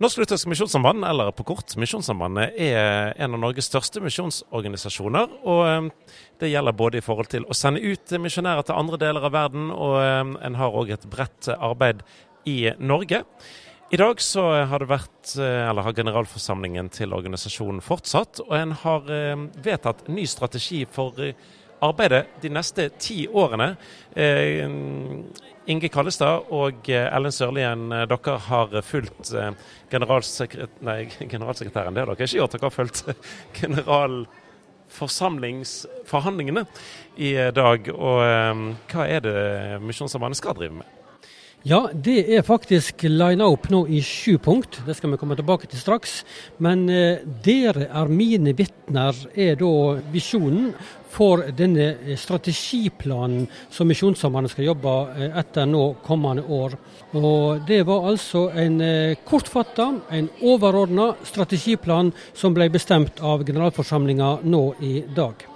Norsk Luthersk Misjonssamband, eller på kort Misjonssambandet, er en av Norges største misjonsorganisasjoner. og eh, Det gjelder både i forhold til å sende ut misjonærer til andre deler av verden, og eh, en har òg et bredt arbeid i Norge. I dag så har det vært, eh, eller har generalforsamlingen til organisasjonen fortsatt, og en har vedtatt ny strategi for arbeidet de neste ti årene. Inge Kallestad og Ellen Sørlien, dere har fulgt generalsekret... Nei, generalsekretæren, det har dere ikke gjort. Dere har fulgt generalforsamlingsforhandlingene i dag. Og hva er det Misjonssambandet skal drive med? Ja, det er faktisk lina opp nå i sju punkt. Det skal vi komme tilbake til straks. Men eh, dere er mine vitner, er da visjonen for denne eh, strategiplanen som Misjonssambandet skal jobbe eh, etter nå kommende år. Og Det var altså en eh, kortfatta, en overordna strategiplan som ble bestemt av generalforsamlinga nå i dag.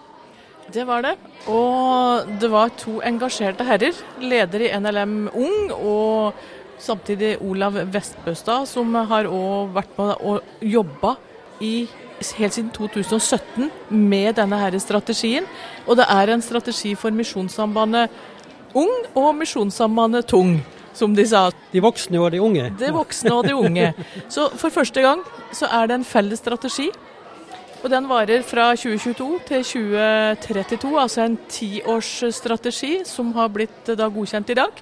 Det var det. Og det var to engasjerte herrer. Leder i NLM Ung og samtidig Olav Vestbøstad, som har òg vært med og jobba i helt siden 2017 med denne her strategien. Og det er en strategi for Misjonssambandet Ung og Misjonssambandet Tung, som de sa. De voksne og de unge? De voksne og de unge. Så for første gang så er det en felles strategi og den varer fra 2022 til 2032, altså en tiårsstrategi som har blitt eh, da godkjent i dag.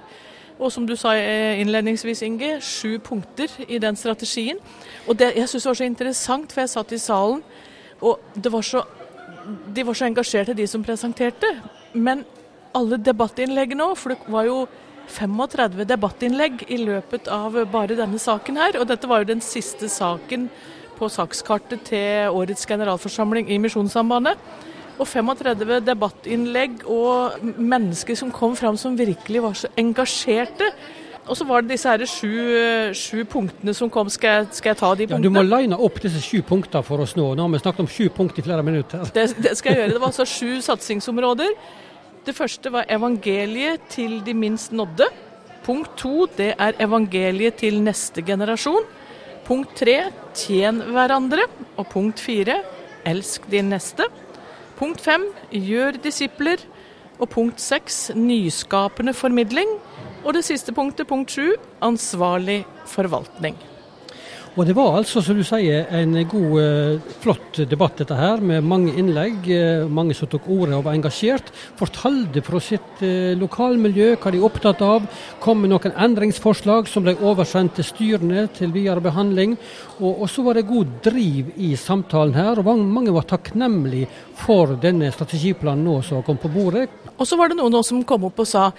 Og som du sa eh, innledningsvis, Inge, sju punkter i den strategien. Og det, jeg syns det var så interessant, for jeg satt i salen, og var så, de var så engasjerte, de som presenterte. Men alle debattinnleggene òg, for det var jo 35 debattinnlegg i løpet av bare denne saken her. Og dette var jo den siste saken på sakskartet til årets generalforsamling i Misjonssambandet. Og 35 debattinnlegg og mennesker som kom fram som virkelig var så engasjerte. Og så var det disse her sju, sju punktene som kom. Skal jeg, skal jeg ta de punktene? Ja, du må line opp disse sju punktene for oss nå. Nå har vi snakket om sju punkt i flere minutter. Det, det skal jeg gjøre. Det var altså sju satsingsområder. Det første var evangeliet til de minst nådde. Punkt to det er evangeliet til neste generasjon. Punkt tre tjen hverandre. Og punkt fire elsk din neste. Punkt fem gjør disipler. Og punkt seks nyskapende formidling. Og det siste punktet, punkt sju, ansvarlig forvaltning. Og Det var altså, som du sier, en god, eh, flott debatt dette her, med mange innlegg. Eh, mange som tok ordet og var engasjert. Fortalte fra sitt eh, lokalmiljø hva de er opptatt av. Kom med noen endringsforslag som ble oversendt til styrene til videre behandling. Og, og så var det god driv i samtalen her, og mange var takknemlige for denne strategiplanen nå som kom på bordet. Og så var det noen som kom opp og sa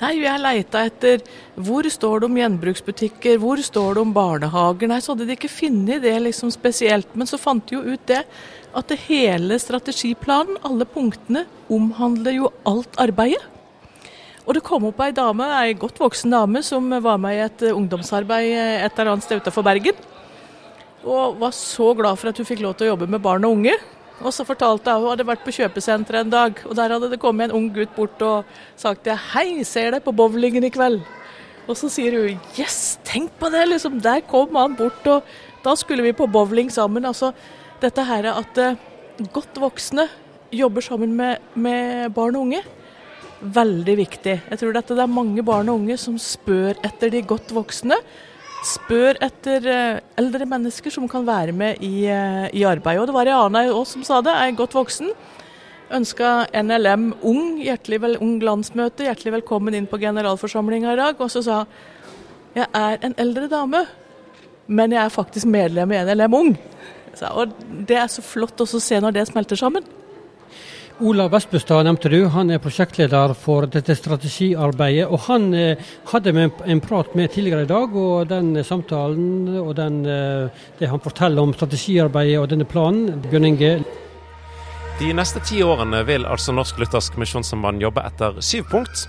Nei, jeg leita etter hvor står det om gjenbruksbutikker, hvor står det om barnehager? Nei, så hadde de ikke funnet det liksom spesielt. Men så fant de jo ut det, at det hele strategiplanen, alle punktene, omhandler jo alt arbeidet. Og det kom opp ei dame, ei godt voksen dame som var med i et ungdomsarbeid et eller annet sted utenfor Bergen. Og var så glad for at hun fikk lov til å jobbe med barn og unge. Og så fortalte jeg hun hadde vært på kjøpesenteret en dag, og der hadde det kommet en ung gutt bort og sagt 'Hei, ser deg på bowlingen i kveld'. Og så sier hun 'Yes, tenk på det', liksom. Der kom han bort, og da skulle vi på bowling sammen. Altså dette her at uh, godt voksne jobber sammen med, med, barn og unge. Veldig viktig. Jeg tror det er mange barn og unge som spør etter de godt voksne spør etter eh, eldre mennesker som kan være med i, eh, i arbeidet. Og det var Jana også som sa det, ei godt voksen. Ønska NLM Ung hjertelig vel, ung landsmøte hjertelig velkommen inn på generalforsamlinga i dag. Og så sa jeg er en eldre dame, men jeg er faktisk medlem i NLM Ung. Og det er så flott å se når det smelter sammen. Ola Vestbustad nevnte du, han er prosjektleder for dette strategiarbeidet. og Han eh, hadde vi en prat med tidligere i dag, og den samtalen og den, eh, det han forteller om strategiarbeidet og denne planen, Bjørn Inge De neste ti årene vil altså Norsk Luthersk Misjonssamband jobbe etter syv punkt.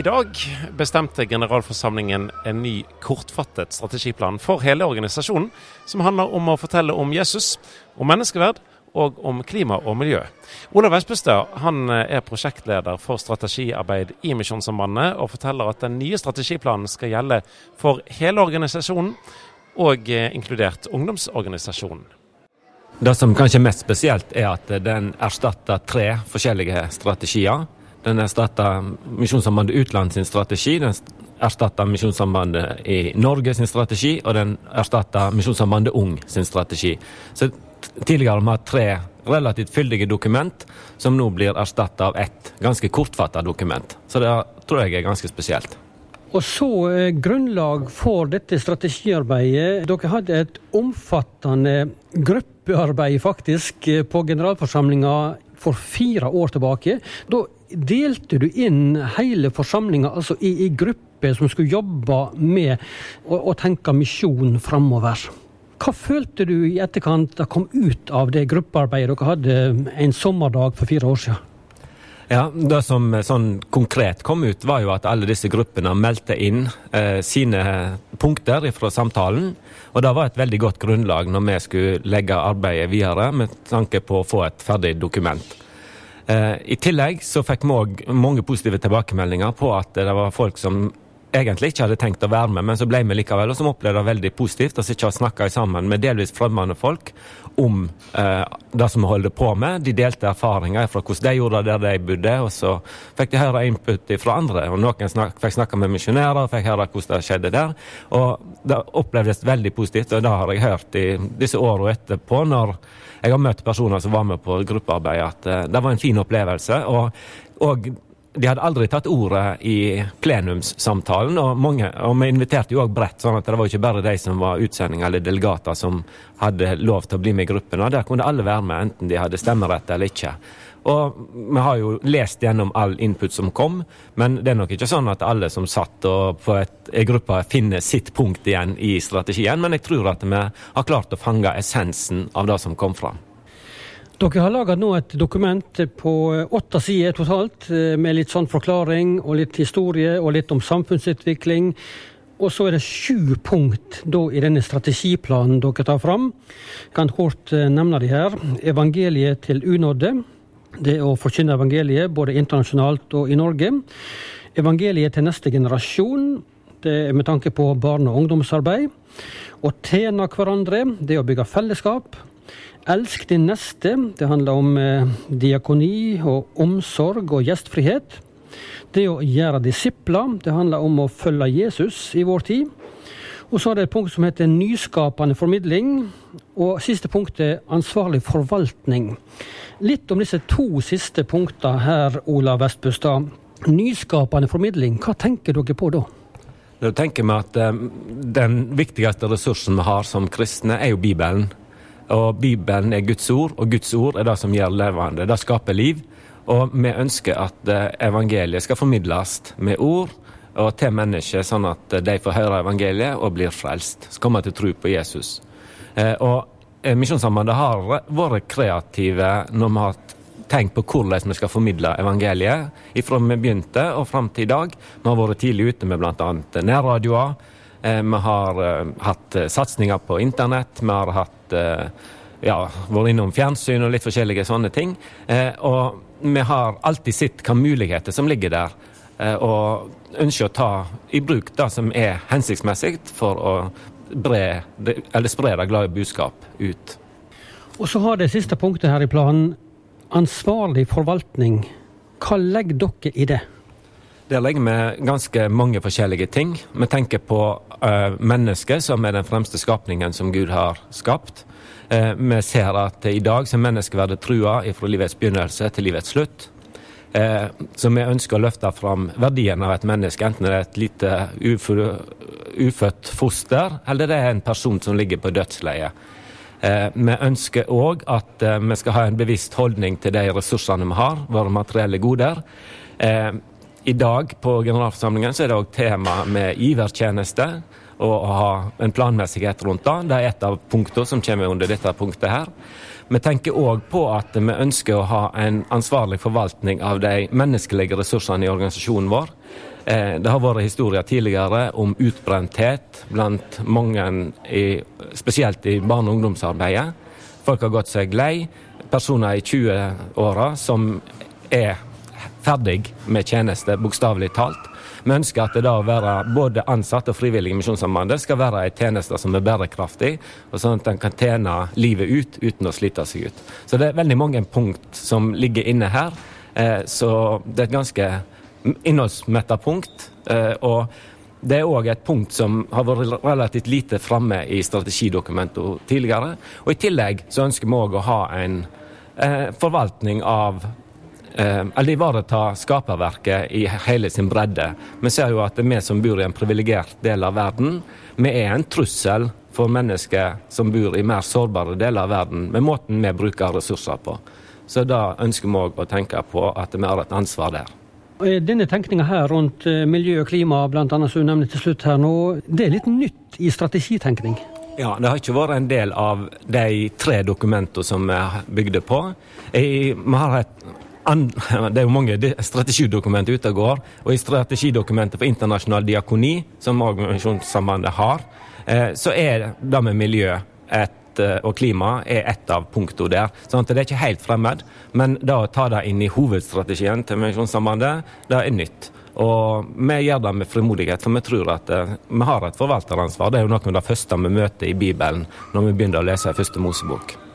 I dag bestemte generalforsamlingen en ny kortfattet strategiplan for hele organisasjonen, som handler om å fortelle om Jesus, om menneskeverd og om klima og miljø. Olav Espestad eh, er prosjektleder for strategiarbeid i Misjonssambandet, og forteller at den nye strategiplanen skal gjelde for hele organisasjonen. og inkludert ungdomsorganisasjonen. Det som kanskje er mest spesielt, er at den erstatter tre forskjellige strategier. Den erstatter Misjonssambandet Utland sin strategi, den erstatter Misjonssambandet i Norge sin strategi, og den erstatter Misjonssambandet Ung sin strategi. Så tidligere har vi hatt tre relativt fyldige dokument, som nå blir erstatta av ett ganske kortfatta dokument. Så det tror jeg er ganske spesielt. Og så eh, grunnlag for dette strategiarbeidet. Dere hadde et omfattende gruppearbeid faktisk eh, på generalforsamlinga for fire år tilbake. Da delte du inn hele forsamlinga altså i, i grupper som skulle jobbe med å, å tenke misjon framover. Hva følte du i etterkant da kom ut av det gruppearbeidet dere hadde en sommerdag for fire år siden? Ja, Det som sånn konkret kom ut, var jo at alle disse gruppene meldte inn eh, sine punkter fra samtalen. Og det var et veldig godt grunnlag når vi skulle legge arbeidet videre med tanke på å få et ferdig dokument. Eh, I tillegg så fikk vi òg mange positive tilbakemeldinger på at det var folk som egentlig ikke hadde tenkt å være med, men så ble vi likevel, og som opplevde det veldig positivt å sitte og snakke sammen med delvis fremmede folk om eh, det som vi holdt på med. De delte erfaringer fra hvordan de gjorde det der de bodde, og så fikk de høre input fra andre. og Noen snak, fikk snakke med misjonærer og fikk høre hvordan det skjedde der. og Det opplevdes veldig positivt, og det har jeg hørt i disse årene etterpå, når jeg har møtt personer som var med på gruppearbeid, at eh, det var en fin opplevelse. og, og de hadde aldri tatt ordet i plenumssamtalen, og, mange, og vi inviterte jo òg bredt, sånn at det var ikke bare de som var utsendinger eller delegater som hadde lov til å bli med i gruppen. og Der kunne alle være med, enten de hadde stemmerett eller ikke. Og vi har jo lest gjennom all input som kom, men det er nok ikke sånn at alle som satt og på et, en gruppe finner sitt punkt igjen i strategien, men jeg tror at vi har klart å fange essensen av det som kom fram. Dere har laga nå et dokument på åtte sider totalt, eh, med litt sånn forklaring og litt historie og litt om samfunnsutvikling. Og så er det sju punkt da, i denne strategiplanen dere tar fram. Jeg kan kort eh, nevne de her. Evangeliet til unådde. Det å forkynne evangeliet både internasjonalt og i Norge. Evangeliet til neste generasjon. Det er med tanke på barne- og ungdomsarbeid. Å tjene hverandre. Det å bygge fellesskap. Elsk din neste. Det handler om eh, diakoni og omsorg og gjestfrihet. Det å gjøre disipler. Det handler om å følge Jesus i vår tid. Og så er det et punkt som heter nyskapende formidling. Og siste punktet ansvarlig forvaltning. Litt om disse to siste punktene her, Ola Vestbustad. Nyskapende formidling, hva tenker dere på da? Da tenker vi at eh, Den viktigste ressursen vi har som kristne, er jo Bibelen. Og Bibelen er Guds ord, og Guds ord er det som gjør levende. Det skaper liv. Og vi ønsker at eh, evangeliet skal formidles med ord og til mennesker, sånn at de får høre evangeliet og blir frelst. Så kommer til tro på Jesus. Eh, og Misjonssambandet har vært kreative når vi har tenkt på hvordan vi skal formidle evangeliet Ifra vi begynte og fram til i dag. Vi har vært tidlig ute med bl.a. nærradioer. Eh, vi har hatt satsinger på internett. Vi har hatt Eh, ja, vært innom fjernsyn og litt forskjellige sånne ting. Eh, og vi har alltid sett hvilke muligheter som ligger der, eh, og ønsker å ta i bruk det som er hensiktsmessig for å bre, eller spre det glade budskap ut. Og så har det siste punktet her i planen ansvarlig forvaltning. Hva legger dere i det? Der legger vi ganske mange forskjellige ting. Vi tenker på uh, mennesket som er den fremste skapningen som Gud har skapt. Uh, vi ser at i dag så er menneskeverdet trua fra livets begynnelse til livets slutt. Uh, så vi ønsker å løfte fram verdien av et menneske, enten det er et lite ufødt foster, eller det er en person som ligger på dødsleiet. Vi ønsker òg at vi skal ha en bevisst holdning til de ressursene vi har, våre materielle goder. I dag på generalforsamlingen så er det òg tema med givertjeneste og å ha en planmessighet rundt det. Det er et av punktene som kommer under dette punktet her. Vi tenker òg på at vi ønsker å ha en ansvarlig forvaltning av de menneskelige ressursene i organisasjonen vår. Eh, det har vært historier tidligere om utbrenthet blant mange, i, spesielt i barne- og ungdomsarbeidet. Folk har gått seg lei. Personer i 20-åra som er ferdig med tjeneste, bokstavelig talt. Vi ønsker at det da å være både ansatt og frivillig i Misjonssambandet skal være en tjeneste som er bærekraftig, og sånn at en kan tjene livet ut uten å slite seg ut. Så det er veldig mange punkt som ligger inne her. Eh, så det er et ganske innholdsmetta punkt. Eh, og det er òg et punkt som har vært relativt lite framme i strategidokumentene tidligere. Og I tillegg så ønsker vi òg å ha en eh, forvaltning av Eller ivareta skaperverket i hele sin bredde. Vi ser jo at vi som bor i en privilegert del av verden, vi er en trussel for mennesker som bor i mer sårbare deler av verden, med måten vi bruker ressurser på. Så da ønsker vi òg å tenke på at vi har et ansvar der. Eh, denne tenkninga her rundt eh, miljø og klima, annet som du nevner til slutt her nå, det er litt nytt i strategitenkning? Ja, det har ikke vært en del av de tre dokumentene som vi bygde på. vi har et det er jo mange strategidokumenter ute og går. Og i strategidokumentet for internasjonal diakoni, som Organisasjonssambandet har, eh, så er det med miljø et Eh, og klima er ett av punktene der. sånn at Det er ikke helt fremmed, men da å ta det inn i hovedstrategien til Misjonssambandet, det er nytt. Og vi gjør det med frimodighet, for vi tror at uh, vi har et forvalteransvar. Det er jo noe av det første vi møter i Bibelen når vi begynner å lese første Mosebok.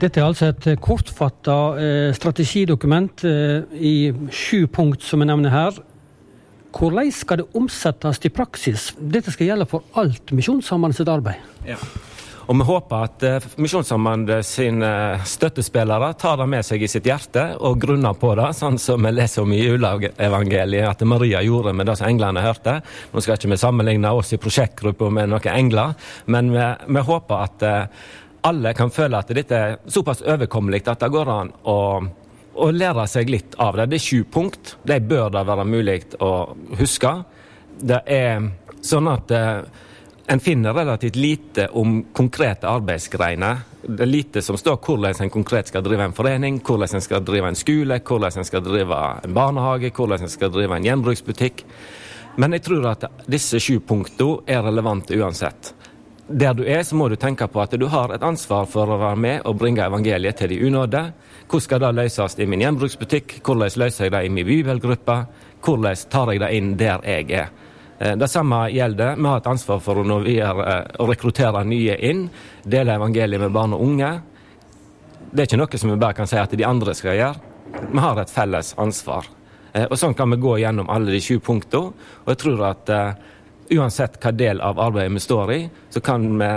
Dette er altså et kortfatta eh, strategidokument eh, i sju punkt, som jeg nevner her. Hvordan skal det omsettes til praksis? Dette skal gjelde for alt Misjonssambandet arbeid. Ja. Og vi håper at Misjonssambandet sine støttespillere tar det med seg i sitt hjerte og grunner på det, sånn som vi leser om i juleevangeliet at Maria gjorde med det som englene hørte. Nå skal ikke vi sammenligne oss i prosjektgruppa med noen engler, men vi, vi håper at alle kan føle at dette er såpass overkommelig at det går an å, å lære seg litt av det. Det er sju punkt. De bør det være mulig å huske. Det er sånn at uh, en finner relativt lite om konkrete arbeidsgreiner. Det er lite som står hvordan en konkret skal drive en forening, hvordan en skal drive en skole, hvordan en skal drive en barnehage, hvordan en skal drive en gjenbruksbutikk. Men jeg tror at disse sju punktene er relevante uansett. Der du er, så må du tenke på at du har et ansvar for å være med og bringe evangeliet til de unådde. Hvordan skal det løses i min gjenbruksbutikk? Hvordan løser jeg det i min bibelgruppe? Hvordan tar jeg det inn der jeg er? Eh, det samme gjelder. Vi har et ansvar for å, eh, å rekruttere nye inn, dele evangeliet med barn og unge. Det er ikke noe som vi bare kan si at de andre skal gjøre. Vi har et felles ansvar. Eh, og Sånn kan vi gå gjennom alle de sju punktene. Og jeg tror at uansett hva del av arbeidet vi står i, så kan vi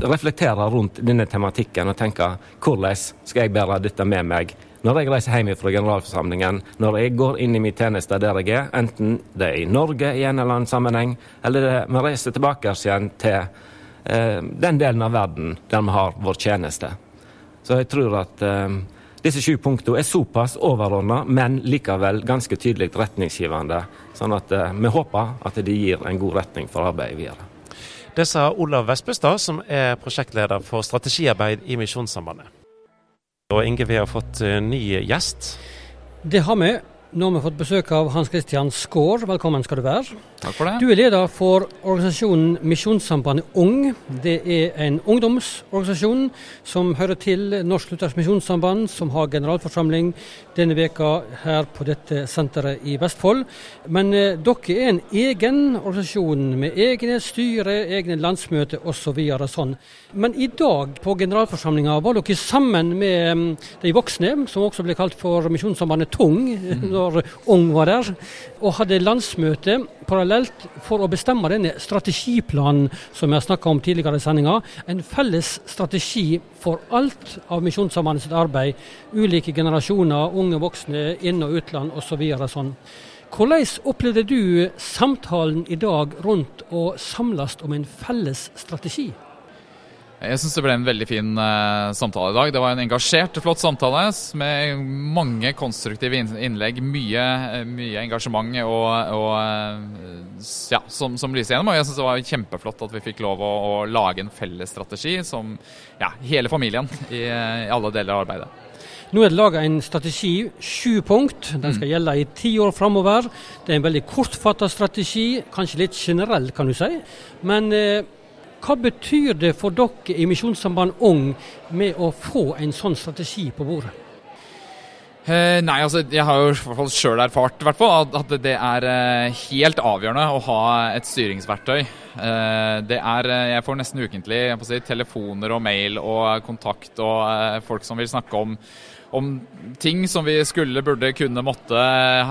reflektere rundt denne tematikken og tenke hvordan skal jeg bære dette med meg når jeg reiser hjem fra generalforsamlingen, når jeg går inn i min tjeneste der jeg er, enten det er i Norge i en eller annen sammenheng, eller det, vi reiser tilbake igjen til eh, den delen av verden der vi har vår tjeneste. Så jeg tror at eh, disse sju punktene er såpass overordna, men likevel ganske tydelig retningsgivende. Sånn at eh, vi håper at de gir en god retning for arbeidet videre. Det sa Olav Vespestad, som er prosjektleder for strategiarbeid i Misjonssambandet. Og Inge, vi har fått uh, ny gjest. Det har vi. Nå har vi fått besøk av Hans Christian Skaar. Velkommen skal du være. Takk for det. Du er leder for organisasjonen Misjonssambandet Ung. Det er en ungdomsorganisasjon som hører til Norsk Luthersk Misjonssamband, som har generalforsamling denne veka her på dette senteret i Vestfold. Men eh, dere er en egen organisasjon med egne styre, egne landsmøter osv. Så sånn. Men i dag på generalforsamlinga var dere sammen med mm, de voksne, som også ble kalt for Misjonssambandet Tung. Mm når Ung var der, og hadde landsmøte parallelt for å bestemme denne strategiplanen som vi har snakka om tidligere i sendinga. En felles strategi for alt av Misjonssambandet sitt arbeid. Ulike generasjoner, unge voksne, inn- og utland osv. Så sånn. Hvordan opplevde du samtalen i dag rundt å samles om en felles strategi? Jeg syns det ble en veldig fin uh, samtale i dag. Det var en engasjert, flott samtale med mange konstruktive innlegg. Mye, eh, mye engasjement og, og uh, ja, som, som lyser gjennom. Og jeg syns det var kjempeflott at vi fikk lov å, å lage en felles strategi som ja, hele familien i, i alle deler av arbeidet. Nå er det laga en strategi, sju punkt. Den skal mm. gjelde i ti år framover. Det er en veldig kortfatta strategi, kanskje litt generell, kan du si. Men eh, hva betyr det for dere i Misjonssamband Ung med å få en sånn strategi på bordet? Eh, nei, altså jeg har jo i sjøl erfart hvert at, at, det er eh, helt avgjørende å ha et styringsverktøy. Eh, det er, eh, Jeg får nesten ukentlig si, telefoner og mail og kontakt og eh, folk som vil snakke om om ting som vi skulle, burde, kunne, måtte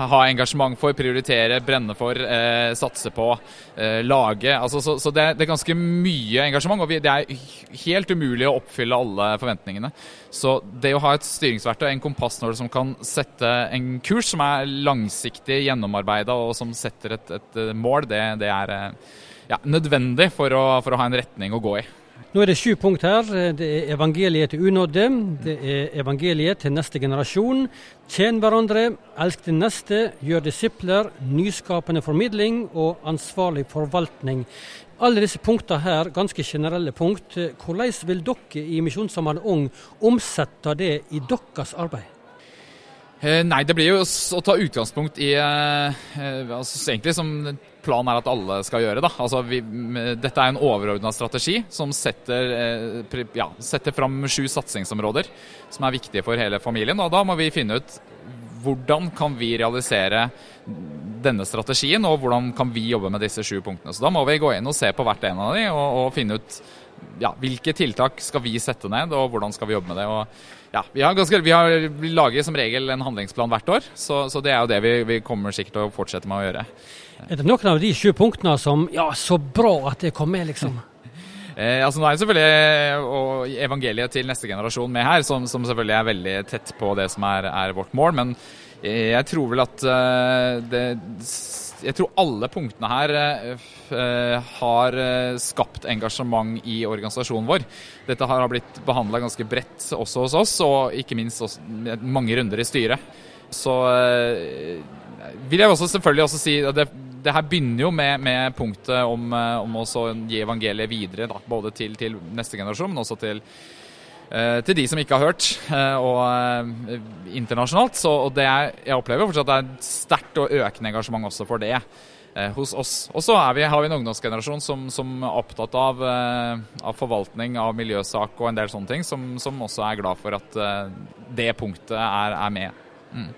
ha engasjement for, prioritere, brenne for, eh, satse på, eh, lage. Altså, så, så det, det, er ganske mye engasjement, og vi, det er helt umulig å oppfylle alle forventningene. Så det å ha et styringsverktøy, en kompassnål som kan sette en kurs som er langsiktig, gjennomarbeida og som setter et, et mål, det, det er eh, ja, nødvendig for å, for å ha en retning å gå i. Nå er det sju punkt her. Det er evangeliet til unådde. Det er evangeliet til neste generasjon. Tjen hverandre, elsk den neste, gjør disipler, nyskapende formidling og ansvarlig forvaltning. Alle disse punktene her, ganske generelle punkt. Hvordan vil dere i Misjonssambandet Ung omsette det i deres arbeid? Eh, nei, det blir jo å ta utgangspunkt i eh, eh, altså, Egentlig som planen er at alle skal gjøre. Da. Altså, vi, dette er en overordna strategi som setter, ja, setter fram sju satsingsområder som er viktige for hele familien. og Da må vi finne ut hvordan kan vi realisere denne strategien, og hvordan kan vi jobbe med disse sju punktene. Så Da må vi gå inn og se på hvert en av dem og, og finne ut ja, hvilke tiltak skal vi sette ned, og hvordan skal vi jobbe med det. og ja, vi, har ganske, vi, har, vi lager som regel en handlingsplan hvert år, så, så det er jo det vi, vi, kommer sikkert til å fortsette med å gjøre. Er det noen av de sju punktene som Ja, så bra at det kom med, liksom? eh, altså Nå er det selvfølgelig og evangeliet til neste generasjon med her, som, som selvfølgelig er veldig tett på det som er, er vårt mål. Men jeg tror vel at uh, det jeg tror alle punktene her uh, har skapt engasjement i organisasjonen vår. Dette har blitt behandla ganske bredt også hos oss, og ikke minst mange runder i styret. Så vil jeg også selvfølgelig også si at det, det her begynner jo med, med punktet om, om, å gi evangeliet videre, da, både til, til, neste generasjon, men også til til de som ikke har hørt, og internasjonalt. Så, og det jeg, jeg opplever fortsatt at det er sterkt og økende engasjement også for det hos oss. Og så har vi en ungdomsgenerasjon som, som er opptatt av, av, forvaltning av miljøsak og en del sånne ting, som, som også er glad for at det punktet er, er med. Mm.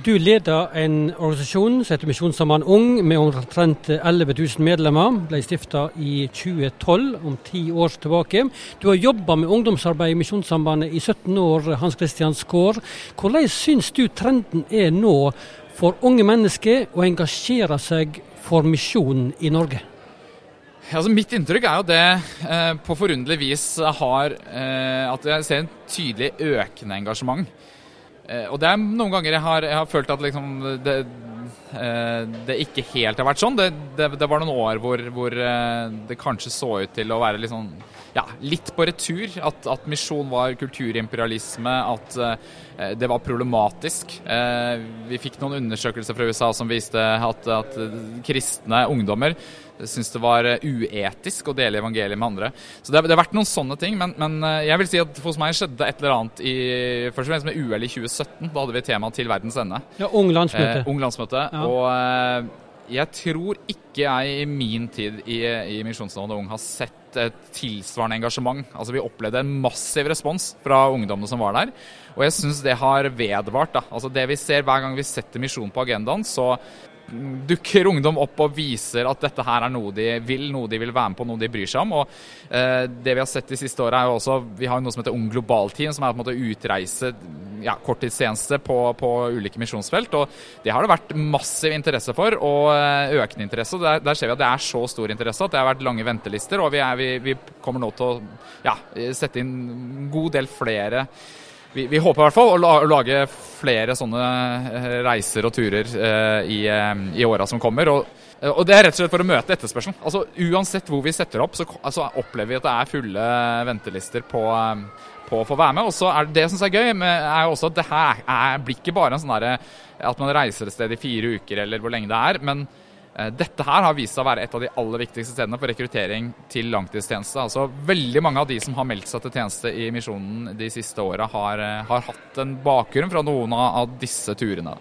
Du leder en organisasjon som heter Misjonssambandet Ung, med omtrent 11 000 medlemmer. Ble stifta i 2012, om ti år tilbake. Du har jobba med ungdomsarbeid i Misjonssambandet i 17 år, Hans Christian Skaar. Hvordan syns du trenden er nå for unge mennesker å engasjere seg for misjonen i Norge? Altså, mitt inntrykk er jo det eh, på forunderlig vis har eh, at jeg ser en tydelig økende engasjement. Eh, og det er noen ganger jeg har, jeg har følt at liksom det, eh, det, ikke helt har vært sånn. Det, det, det var noen år hvor, hvor, eh, det kanskje så ut til å være litt, sånn, ja, litt på retur. At, at misjon var kulturimperialisme, at det var problematisk. vi fikk noen undersøkelser fra USA som viste at, at kristne ungdommer syntes det var eh, uetisk å dele evangeliet med andre. Så det, det, har vært noen sånne ting. Men, men, eh, jeg vil si at hos meg skjedde et eller annet i først og fremst med UL i 2017. Da hadde vi tema til verdens ende. Ja, Ung landsmøte. Eh, ung landsmøte. Ja. Og eh, jeg tror ikke jeg i min tid i, i Misjonsrådet Ung har sett et tilsvarende engasjement. Altså Vi opplevde en massiv respons fra ungdommene som var der. Og jeg syns det har vedvart. da. Altså Det vi ser hver gang vi setter misjon på agendaen, så dukker ungdom opp og viser at dette her er noe de vil, noe de vil være med på, noe de bryr seg om. Og eh, Det vi har sett de siste åra, er jo også Vi har noe som heter Ung global-team, som er på en måte utreise, ja, korttidstjeneste på, på, ulike misjonsfelt. og Det har det vært massiv interesse for, og eh, økende interesse. Der, der, ser vi at det er så stor interesse at det har vært lange ventelister. Og vi, er, vi, vi kommer nå til å ja, sette inn en god del flere vi, vi, håper i hvert fall å, la, å, lage flere sånne eh, reiser og turer eh, i, eh, i åra som kommer. Og, eh, og, Det er rett og slett for å møte etterspørselen. Altså, uansett hvor vi setter opp, så altså, opplever vi at det er fulle ventelister på, på å få være med. Og så er Det som er gøy, er jo også at det her er, blir ikke bare en sånn at man reiser et sted i fire uker eller hvor lenge det er. men dette her har vist seg å være et av de aller viktigste stedene for rekruttering til langtidstjeneste. Altså, veldig mange av de som har meldt seg til tjeneste i Misjonen de siste åra, har, eh, har, hatt en bakgrunn fra noen av disse turene.